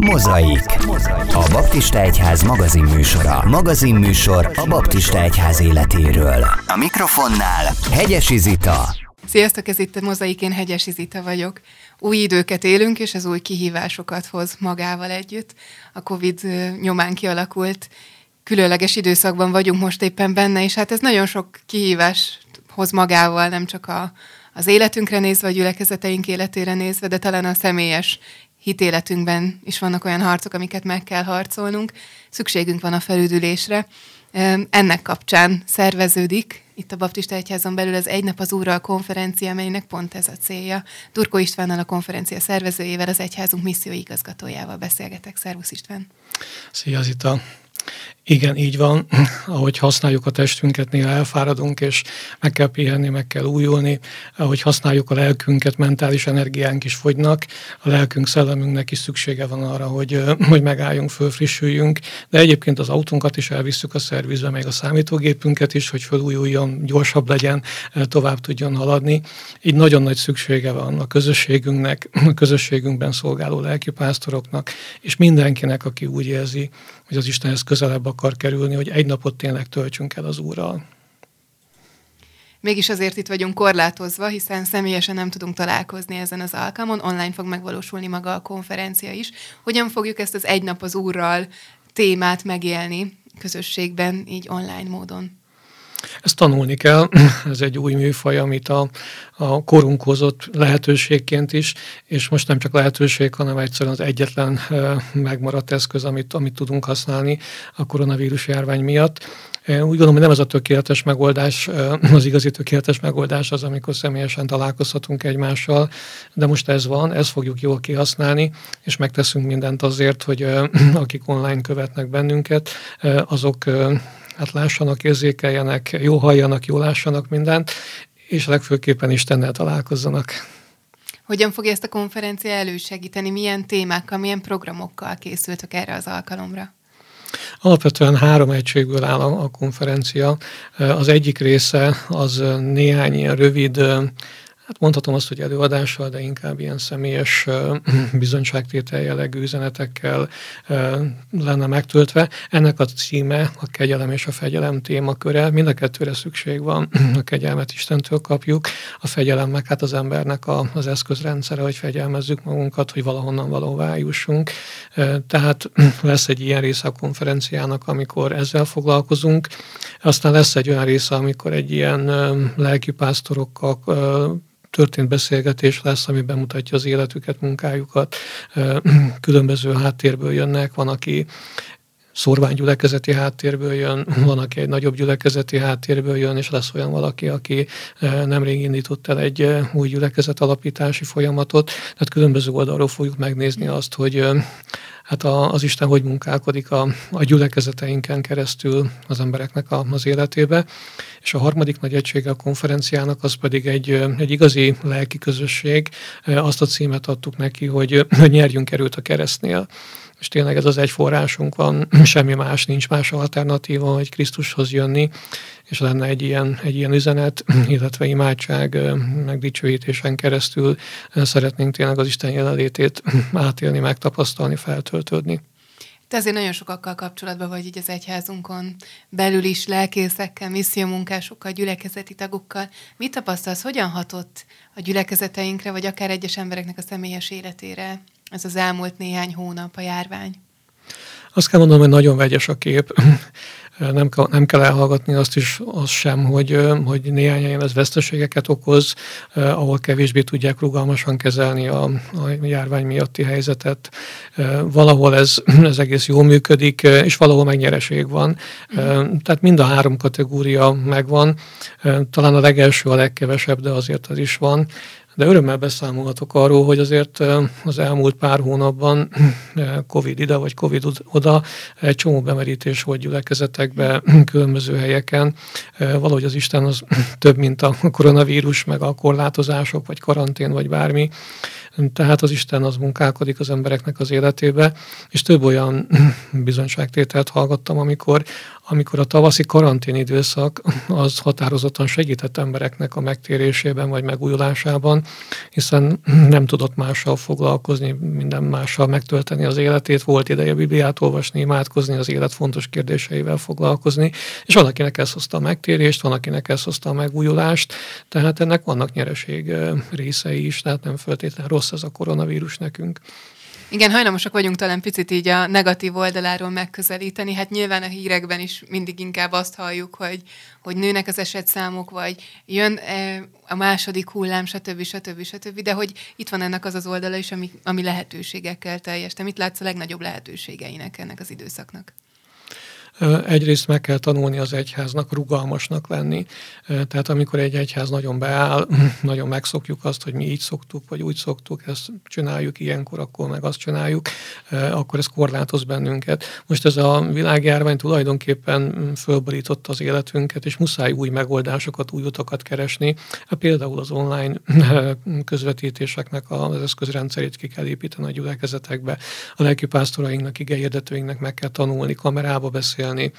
Mozaik. A Baptista Egyház magazinműsora. Magazinműsor a Baptista Egyház életéről. A mikrofonnál Hegyesi Zita. Sziasztok, ez itt a Mozaik, én Hegyesi Zita vagyok. Új időket élünk, és ez új kihívásokat hoz magával együtt. A Covid nyomán kialakult különleges időszakban vagyunk most éppen benne, és hát ez nagyon sok kihívás hoz magával, nem csak a, az életünkre nézve, a gyülekezeteink életére nézve, de talán a személyes hitéletünkben is vannak olyan harcok, amiket meg kell harcolnunk. Szükségünk van a felüdülésre. Ennek kapcsán szerveződik itt a Baptista Egyházon belül az Egy nap az Úrral konferencia, amelynek pont ez a célja. Turko Istvánnal a konferencia szervezőjével, az Egyházunk misszió igazgatójával beszélgetek. Szervusz István! Szia Zita! Igen, így van. Ahogy használjuk a testünket, néha elfáradunk, és meg kell pihenni, meg kell újulni. Ahogy használjuk a lelkünket, mentális energiánk is fogynak. A lelkünk, szellemünknek is szüksége van arra, hogy, hogy megálljunk, fölfrissüljünk. De egyébként az autónkat is elvisszük a szervizbe, meg a számítógépünket is, hogy fölújuljon, gyorsabb legyen, tovább tudjon haladni. Így nagyon nagy szüksége van a közösségünknek, a közösségünkben szolgáló lelkipásztoroknak, és mindenkinek, aki úgy érzi, hogy az Istenhez közelebb akar kerülni, hogy egy napot tényleg töltsünk el az Úrral. Mégis azért itt vagyunk korlátozva, hiszen személyesen nem tudunk találkozni ezen az alkalmon, online fog megvalósulni maga a konferencia is. Hogyan fogjuk ezt az egy nap az Úrral témát megélni közösségben, így online módon? Ezt tanulni kell, ez egy új műfaj, amit a, a korunk hozott lehetőségként is, és most nem csak lehetőség, hanem egyszerűen az egyetlen megmaradt eszköz, amit, amit tudunk használni a koronavírus járvány miatt. Úgy gondolom, hogy nem ez a tökéletes megoldás, az igazi tökéletes megoldás az, amikor személyesen találkozhatunk egymással, de most ez van, ezt fogjuk jól kihasználni, és megteszünk mindent azért, hogy akik online követnek bennünket, azok hát lássanak, érzékeljenek, jó halljanak, jó lássanak mindent, és legfőképpen Istennel találkozzanak. Hogyan fogja ezt a konferencia elősegíteni? Milyen témákkal, milyen programokkal készültek erre az alkalomra? Alapvetően három egységből áll a konferencia. Az egyik része az néhány ilyen rövid Hát mondhatom azt, hogy előadással, de inkább ilyen személyes bizonyságtétel jellegű üzenetekkel lenne megtöltve. Ennek a címe a kegyelem és a fegyelem témaköre. Mind a kettőre szükség van. A kegyelmet Istentől kapjuk, a fegyelem meg hát az embernek a, az eszközrendszere, hogy fegyelmezzük magunkat, hogy valahonnan valahová jussunk. Tehát lesz egy ilyen része a konferenciának, amikor ezzel foglalkozunk. Aztán lesz egy olyan része, amikor egy ilyen lelkipásztorokkal történt beszélgetés lesz, ami bemutatja az életüket, munkájukat, különböző háttérből jönnek, van, aki szorványgyülekezeti háttérből jön, van, aki egy nagyobb gyülekezeti háttérből jön, és lesz olyan valaki, aki nemrég indított el egy új gyülekezet alapítási folyamatot. Tehát különböző oldalról fogjuk megnézni azt, hogy hát az Isten hogy munkálkodik a, a gyülekezeteinken keresztül az embereknek a, az életébe. És a harmadik nagy egysége a konferenciának az pedig egy, egy igazi lelki közösség. Azt a címet adtuk neki, hogy, hogy nyerjünk erőt a keresztnél és tényleg ez az egy forrásunk van, semmi más, nincs más alternatíva, hogy Krisztushoz jönni, és lenne egy ilyen, egy ilyen üzenet, illetve imádság, meg dicsőítésen keresztül szeretnénk tényleg az Isten jelenlétét átélni, megtapasztalni, feltöltődni. Te azért nagyon sokakkal kapcsolatban vagy így az egyházunkon belül is, lelkészekkel, missziómunkásokkal, gyülekezeti tagokkal. Mit tapasztalsz, hogyan hatott a gyülekezeteinkre, vagy akár egyes embereknek a személyes életére ez az elmúlt néhány hónap a járvány? Azt kell mondanom, hogy nagyon vegyes a kép. Nem, nem kell elhallgatni azt is, az sem, hogy, hogy néhány helyen ez veszteségeket okoz, ahol kevésbé tudják rugalmasan kezelni a, a járvány miatti helyzetet. Valahol ez, ez egész jól működik, és valahol megnyereség van. Tehát mind a három kategória megvan. Talán a legelső a legkevesebb, de azért az is van. De örömmel beszámolhatok arról, hogy azért az elmúlt pár hónapban Covid ide vagy Covid oda egy csomó bemerítés volt gyülekezetekbe, különböző helyeken. Valahogy az Isten az több, mint a koronavírus, meg a korlátozások, vagy karantén, vagy bármi. Tehát az Isten az munkálkodik az embereknek az életébe, és több olyan bizonyságtételt hallgattam, amikor amikor a tavaszi karantén időszak az határozottan segített embereknek a megtérésében vagy megújulásában, hiszen nem tudott mással foglalkozni, minden mással megtölteni az életét, volt ideje Bibliát olvasni, imádkozni, az élet fontos kérdéseivel foglalkozni, és van, akinek ez hozta a megtérést, van, akinek ez hozta a megújulást, tehát ennek vannak nyereség részei is, tehát nem feltétlenül rossz ez a koronavírus nekünk. Igen, hajlamosak vagyunk talán picit így a negatív oldaláról megközelíteni. Hát nyilván a hírekben is mindig inkább azt halljuk, hogy, hogy nőnek az esetszámok, vagy jön e, a második hullám, stb. stb. stb. De hogy itt van ennek az az oldala is, ami, ami lehetőségekkel teljes. Te mit látsz a legnagyobb lehetőségeinek ennek az időszaknak? Egyrészt meg kell tanulni az egyháznak rugalmasnak lenni. Tehát amikor egy egyház nagyon beáll, nagyon megszokjuk azt, hogy mi így szoktuk, vagy úgy szoktuk, ezt csináljuk ilyenkor, akkor meg azt csináljuk, akkor ez korlátoz bennünket. Most ez a világjárvány tulajdonképpen fölborította az életünket, és muszáj új megoldásokat, új utakat keresni. Hát például az online közvetítéseknek az eszközrendszerét ki kell építeni a gyülekezetekbe. A lelkipásztorainknak, igényedetőinknek meg kell tanulni, kamerába beszélni, beszélni,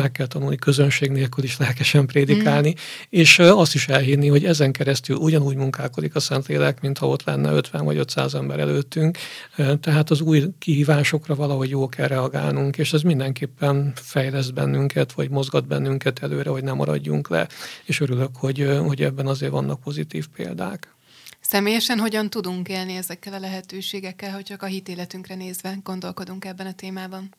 meg kell tanulni közönség nélkül is lelkesen prédikálni, mm. és azt is elhinni, hogy ezen keresztül ugyanúgy munkálkodik a Szentlélek, mintha ott lenne 50 vagy 500 ember előttünk. Tehát az új kihívásokra valahogy jó kell reagálnunk, és ez mindenképpen fejleszt bennünket, vagy mozgat bennünket előre, hogy nem maradjunk le. És örülök, hogy, hogy ebben azért vannak pozitív példák. Személyesen hogyan tudunk élni ezekkel a lehetőségekkel, hogy csak a hitéletünkre nézve gondolkodunk ebben a témában?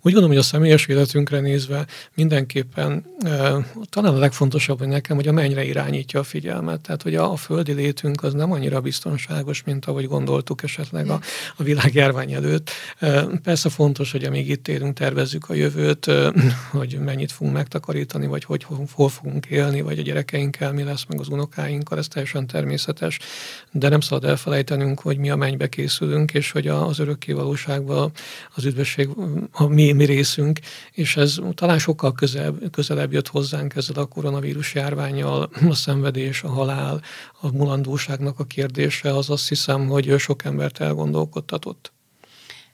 Úgy gondolom, hogy a személyes életünkre nézve mindenképpen e, talán a legfontosabb, hogy nekem, hogy a mennyre irányítja a figyelmet. Tehát, hogy a, a földi létünk az nem annyira biztonságos, mint ahogy gondoltuk esetleg a, a világjárvány előtt. E, persze fontos, hogy amíg itt élünk, tervezzük a jövőt, e, hogy mennyit fogunk megtakarítani, vagy hogy hol fogunk élni, vagy a gyerekeinkkel mi lesz, meg az unokáinkkal, ez teljesen természetes. De nem szabad elfelejtenünk, hogy mi a mennybe készülünk, és hogy az örökké valóságban az üdvösség a mi, mi részünk, és ez talán sokkal közelebb, közelebb jött hozzánk ezzel a koronavírus járványjal, a szenvedés, a halál, a mulandóságnak a kérdése, az azt hiszem, hogy sok embert elgondolkodtatott.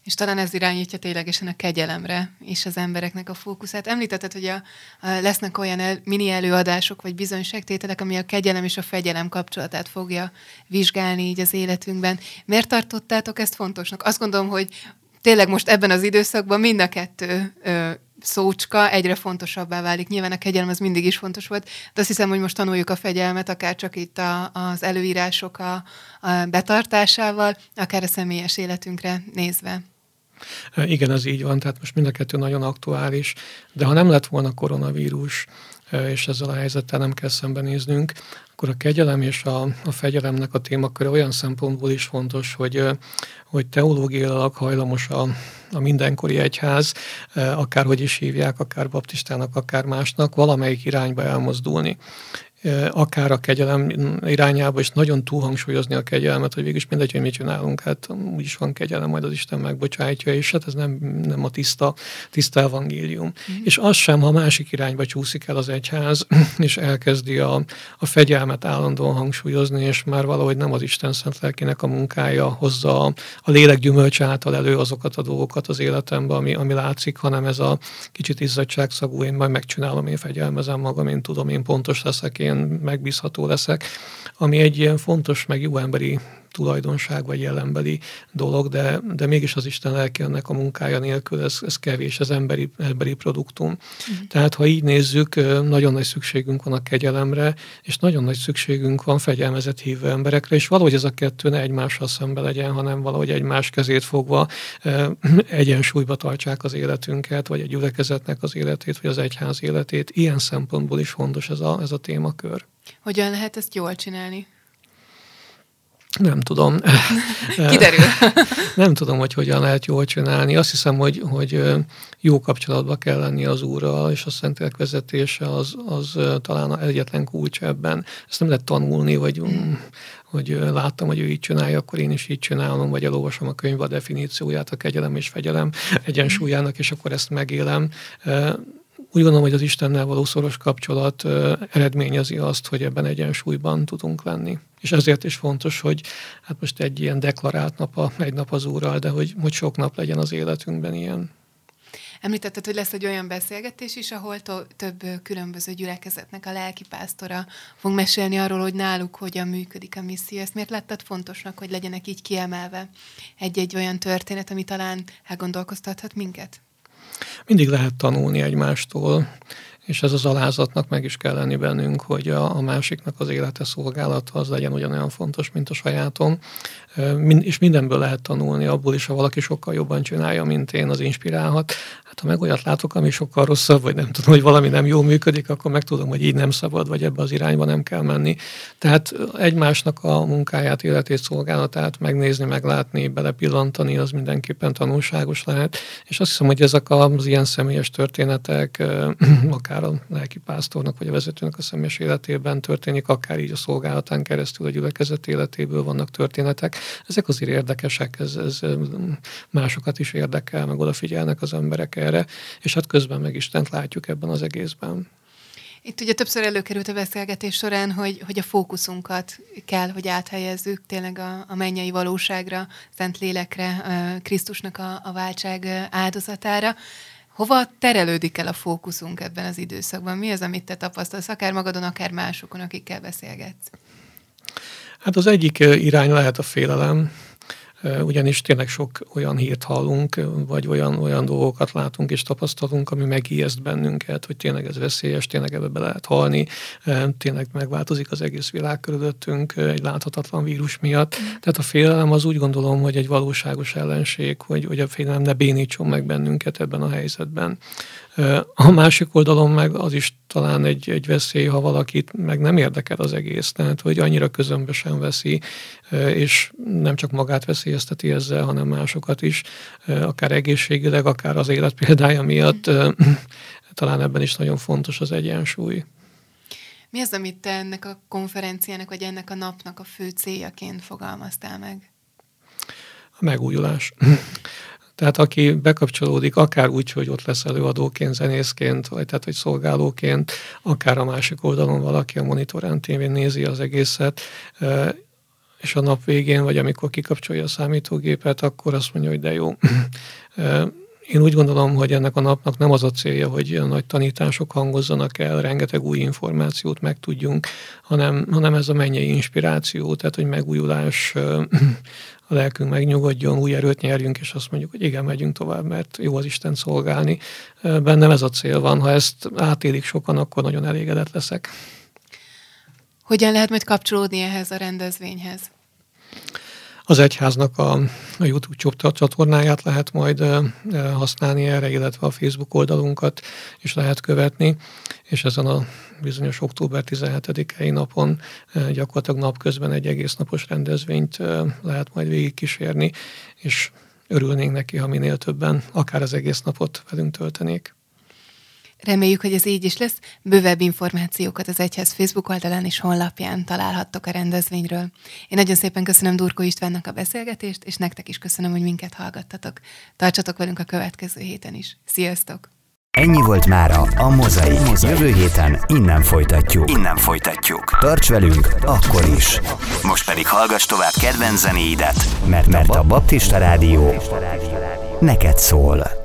És talán ez irányítja ténylegesen a kegyelemre és az embereknek a fókuszát. Említetted, hogy a, a, lesznek olyan el, mini előadások vagy bizonyságtételek, ami a kegyelem és a fegyelem kapcsolatát fogja vizsgálni így az életünkben. Miért tartottátok ezt fontosnak? Azt gondolom, hogy tényleg most ebben az időszakban mind a kettő ö, szócska egyre fontosabbá válik. Nyilván a kegyelem az mindig is fontos volt, de azt hiszem, hogy most tanuljuk a fegyelmet, akár csak itt a, az előírások a, a betartásával, akár a személyes életünkre nézve. Igen, ez így van, tehát most mind a kettő nagyon aktuális, de ha nem lett volna koronavírus, és ezzel a helyzettel nem kell szembenéznünk, akkor a kegyelem és a, a fegyelemnek a témaköre olyan szempontból is fontos, hogy, hogy teológiailag hajlamos a, a mindenkori egyház, akárhogy is hívják, akár baptistának, akár másnak, valamelyik irányba elmozdulni akár a kegyelem irányába, és nagyon túlhangsúlyozni a kegyelmet, hogy végülis mindegy, hogy mit csinálunk, hát úgyis van kegyelem, majd az Isten megbocsájtja, és hát ez nem, nem a tiszta, tiszta evangélium. Mm. És az sem, ha másik irányba csúszik el az egyház, és elkezdi a, a fegyelmet állandóan hangsúlyozni, és már valahogy nem az Isten szent lelkének a munkája hozza a, a lélek gyümölcs által elő azokat a dolgokat az életemben, ami, ami látszik, hanem ez a kicsit izzadságszagú, én majd megcsinálom, én fegyelmezem magam, én tudom, én pontos leszek, én én megbízható leszek, ami egy ilyen fontos, meg jó emberi tulajdonság vagy jelembeli dolog, de, de mégis az Isten lelke ennek a munkája nélkül ez, ez kevés, ez emberi, emberi produktum. Mm. Tehát ha így nézzük, nagyon nagy szükségünk van a kegyelemre, és nagyon nagy szükségünk van fegyelmezett hívő emberekre, és valahogy ez a kettő ne egymással szembe legyen, hanem valahogy egymás kezét fogva egyensúlyba tartsák az életünket, vagy egy gyülekezetnek az életét, vagy az egyház életét. Ilyen szempontból is fontos ez a, ez a témakör. Hogyan lehet ezt jól csinálni? Nem tudom. Kiderül. nem tudom, hogy hogyan lehet jól csinálni. Azt hiszem, hogy, hogy jó kapcsolatba kell lenni az úrral, és a szentek vezetése az, az talán egyetlen kulcs ebben. Ezt nem lehet tanulni, vagy mm. hogy láttam, hogy ő így csinálja, akkor én is így csinálom, vagy elolvasom a könyv a definícióját, a kegyelem és fegyelem egyensúlyának, és akkor ezt megélem Úgy gondolom, hogy az Istennel való szoros kapcsolat eredményezi azt, hogy ebben egyensúlyban tudunk lenni. És ezért is fontos, hogy hát most egy ilyen deklarált nap, a, egy nap az úrral, de hogy, hogy sok nap legyen az életünkben ilyen. Említetted, hogy lesz egy olyan beszélgetés is, ahol to- több különböző gyülekezetnek a lelkipásztora fog mesélni arról, hogy náluk hogyan működik a misszió. Ezt miért lettad fontosnak, hogy legyenek így kiemelve egy-egy olyan történet, ami talán elgondolkoztathat minket? Mindig lehet tanulni egymástól, és ez az alázatnak meg is kell lenni bennünk, hogy a, a másiknak az élete szolgálata az legyen ugyanolyan fontos, mint a sajátom. És mindenből lehet tanulni, abból is, ha valaki sokkal jobban csinálja, mint én, az inspirálhat. Hát ha meg olyat látok, ami sokkal rosszabb, vagy nem tudom, hogy valami nem jól működik, akkor meg tudom, hogy így nem szabad, vagy ebbe az irányba nem kell menni. Tehát egymásnak a munkáját, életét, szolgálatát megnézni, meglátni, belepillantani, az mindenképpen tanulságos lehet. És azt hiszem, hogy ezek az ilyen személyes történetek, akár a lelkipásztornak, vagy a vezetőnek a személyes életében történik, akár így a szolgálatán keresztül a gyülekezet életéből vannak történetek. Ezek azért érdekesek, ez, ez másokat is érdekel, meg odafigyelnek az emberek erre, és hát közben meg Istent látjuk ebben az egészben. Itt ugye többször előkerült a beszélgetés során, hogy, hogy a fókuszunkat kell, hogy áthelyezzük tényleg a, a mennyei valóságra, Szent Lélekre, Krisztusnak a, a váltság áldozatára. Hova terelődik el a fókuszunk ebben az időszakban? Mi az, amit te tapasztalsz, akár magadon, akár másokon, akikkel beszélgetsz? Hát az egyik irány lehet a félelem, ugyanis tényleg sok olyan hírt hallunk, vagy olyan, olyan dolgokat látunk és tapasztalunk, ami megijeszt bennünket, hogy tényleg ez veszélyes, tényleg ebbe be lehet halni, tényleg megváltozik az egész világ körülöttünk egy láthatatlan vírus miatt. Mm. Tehát a félelem az úgy gondolom, hogy egy valóságos ellenség, hogy, hogy a félelem ne bénítson meg bennünket ebben a helyzetben. A másik oldalon meg az is talán egy, egy veszély, ha valakit meg nem érdekel az egész, tehát hogy annyira közömbösen veszi, és nem csak magát veszélyezteti ezzel, hanem másokat is, akár egészségileg, akár az élet példája miatt. Talán ebben is nagyon fontos az egyensúly. Mi az, amit te ennek a konferenciának, vagy ennek a napnak a fő céljaként fogalmaztál meg? A megújulás. Tehát aki bekapcsolódik, akár úgy, hogy ott lesz előadóként, zenészként, vagy tehát, hogy szolgálóként, akár a másik oldalon valaki a monitorán tévén nézi az egészet, és a nap végén, vagy amikor kikapcsolja a számítógépet, akkor azt mondja, hogy de jó. Én úgy gondolom, hogy ennek a napnak nem az a célja, hogy a nagy tanítások hangozzanak el, rengeteg új információt megtudjunk, hanem, hanem ez a mennyei inspiráció, tehát hogy megújulás, a lelkünk megnyugodjon, új erőt nyerjünk, és azt mondjuk, hogy igen, megyünk tovább, mert jó az Isten szolgálni. Bennem ez a cél van, ha ezt átélik sokan, akkor nagyon elégedett leszek. Hogyan lehet majd kapcsolódni ehhez a rendezvényhez? Az egyháznak a, a YouTube csatornáját lehet majd használni erre, illetve a Facebook oldalunkat is lehet követni, és ezen a bizonyos október 17-i napon gyakorlatilag napközben egy egész napos rendezvényt lehet majd végigkísérni, és örülnénk neki, ha minél többen akár az egész napot velünk töltenék. Reméljük, hogy ez így is lesz. Bővebb információkat az Egyház Facebook oldalán és honlapján találhattok a rendezvényről. Én nagyon szépen köszönöm Durko Istvánnak a beszélgetést, és nektek is köszönöm, hogy minket hallgattatok. Tartsatok velünk a következő héten is. Sziasztok! Ennyi volt mára a Mozai. Jövő héten innen folytatjuk. Innen folytatjuk. Tarts velünk akkor is. Most pedig hallgass tovább kedvenc zenéidet, mert, mert a Baptista Rádió neked szól.